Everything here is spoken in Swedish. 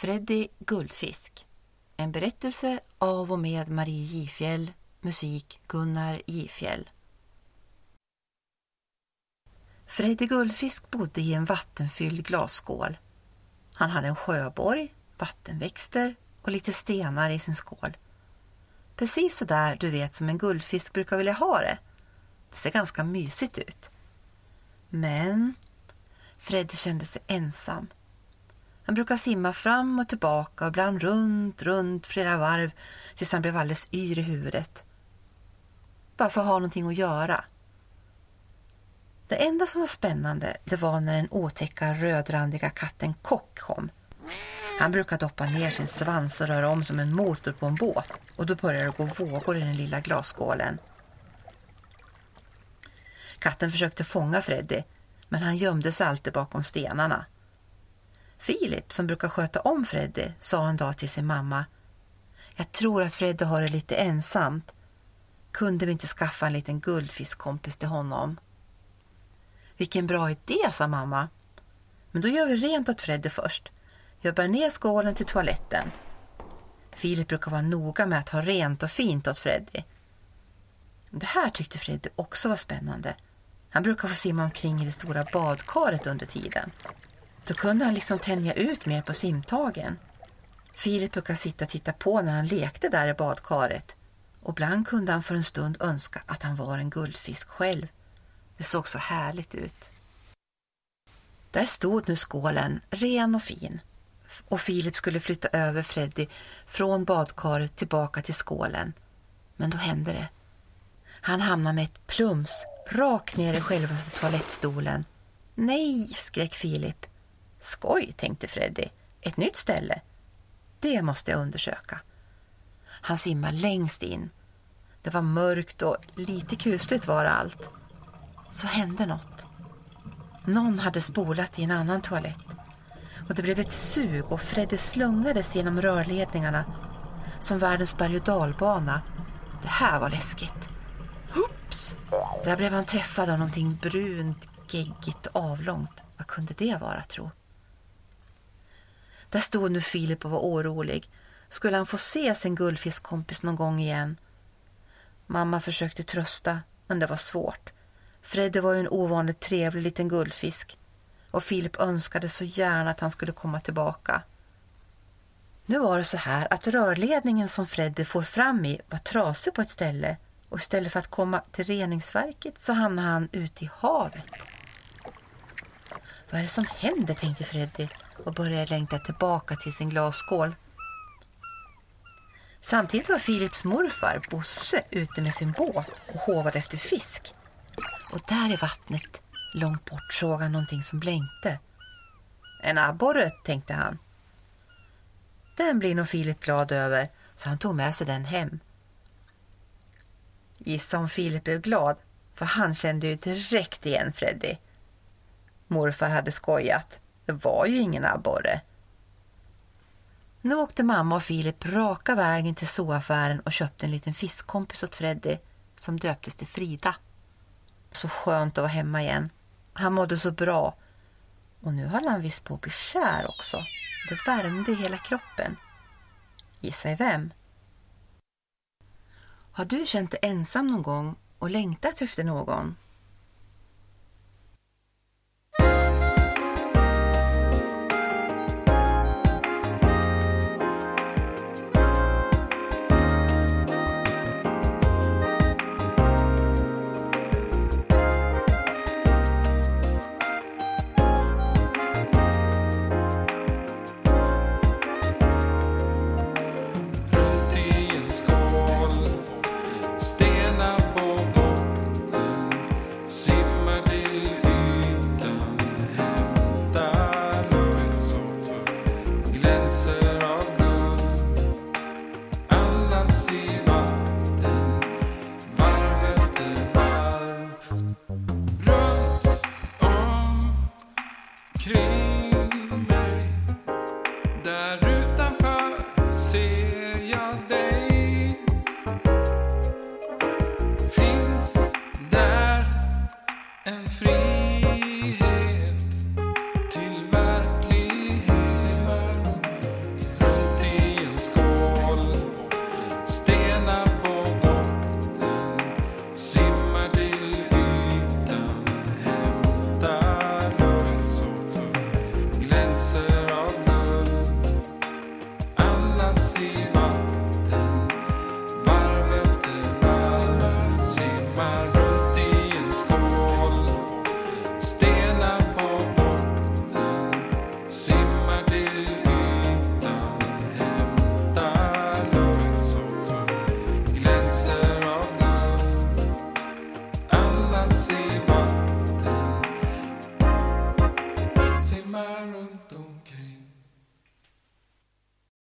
Freddy Guldfisk En berättelse av och med Marie Gifjäll Musik Gunnar Gifjäll Freddy Guldfisk bodde i en vattenfylld glasskål. Han hade en sjöborg, vattenväxter och lite stenar i sin skål. Precis så där du vet som en guldfisk brukar vilja ha det. Det ser ganska mysigt ut. Men Freddy kände sig ensam. Han brukade simma fram och tillbaka och ibland runt, runt flera varv tills han blev alldeles yr i huvudet. Bara för att ha någonting att göra. Det enda som var spännande det var när den otäcka rödrandiga katten Kock kom. Han brukar doppa ner sin svans och röra om som en motor på en båt och då börjar det gå vågor i den lilla glasskålen. Katten försökte fånga Freddy men han gömde sig alltid bakom stenarna. Filip, som brukar sköta om Freddy, sa en dag till sin mamma Jag tror att Freddy har det lite ensamt. Kunde vi inte skaffa en liten guldfiskkompis till honom? Vilken bra idé, sa mamma. Men då gör vi rent åt Freddy först. Jag bär ner skålen till toaletten. Filip brukar vara noga med att ha rent och fint åt Freddy. Det här tyckte Freddy också var spännande. Han brukar få simma omkring i det stora badkaret under tiden. Då kunde han liksom tänja ut mer på simtagen. Filip brukade sitta och titta på när han lekte där i badkaret och ibland kunde han för en stund önska att han var en guldfisk själv. Det såg så härligt ut. Där stod nu skålen, ren och fin. Och Filip skulle flytta över Freddy från badkaret tillbaka till skålen. Men då hände det. Han hamnade med ett plums rakt ner i självaste toalettstolen. Nej, skrek Filip. Skoj, tänkte Freddy. Ett nytt ställe. Det måste jag undersöka. Han simmade längst in. Det var mörkt och lite kusligt var allt. Så hände något. Någon hade spolat i en annan toalett och det blev ett sug och Freddy slungades genom rörledningarna som världens berg och dalbana. Det här var läskigt. Hups! Där blev han träffad av någonting brunt, geggigt och avlångt. Vad kunde det vara, tro? Där stod nu Filip och var orolig. Skulle han få se sin guldfiskkompis någon gång igen? Mamma försökte trösta, men det var svårt. Freddy var ju en ovanligt trevlig liten guldfisk och Filip önskade så gärna att han skulle komma tillbaka. Nu var det så här att rörledningen som Freddy får fram i var trasig på ett ställe och istället för att komma till reningsverket så hamnade han ute i havet. Vad är det som händer, tänkte Freddy och började längta tillbaka till sin glasskål. Samtidigt var Filips morfar, Bosse, ute med sin båt och håvade efter fisk. Och där i vattnet, långt bort, såg han någonting som blänkte. En abborre, tänkte han. Den blir nog Filip glad över, så han tog med sig den hem. Gissa om Filip blev glad, för han kände ju direkt igen Freddy. Morfar hade skojat. Det var ju ingen abborre. Nu åkte mamma och Filip raka vägen till zooaffären och köpte en liten fiskkompis åt Freddy som döptes till Frida. Så skönt att vara hemma igen. Han mådde så bra. Och nu höll han visst på att bli kär också. Det värmde i hela kroppen. Gissa i vem? Har du känt dig ensam någon gång och längtat efter någon? Omkring mig Där